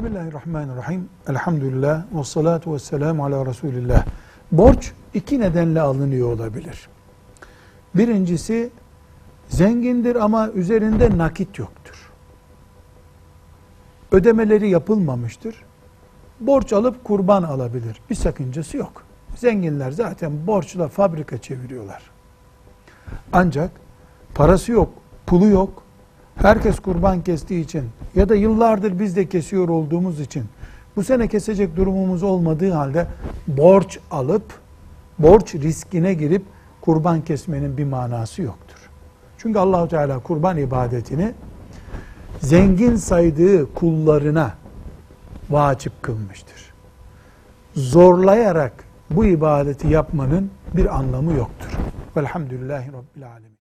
Bismillahirrahmanirrahim. Elhamdülillah ve salatu ve selamu ala Resulillah. Borç iki nedenle alınıyor olabilir. Birincisi zengindir ama üzerinde nakit yoktur. Ödemeleri yapılmamıştır. Borç alıp kurban alabilir. Bir sakıncası yok. Zenginler zaten borçla fabrika çeviriyorlar. Ancak parası yok, pulu yok. Herkes kurban kestiği için ya da yıllardır biz de kesiyor olduğumuz için bu sene kesecek durumumuz olmadığı halde borç alıp borç riskine girip kurban kesmenin bir manası yoktur. Çünkü Allahu Teala kurban ibadetini zengin saydığı kullarına vacip kılmıştır. Zorlayarak bu ibadeti yapmanın bir anlamı yoktur. Velhamdülillahi Rabbil Alemin.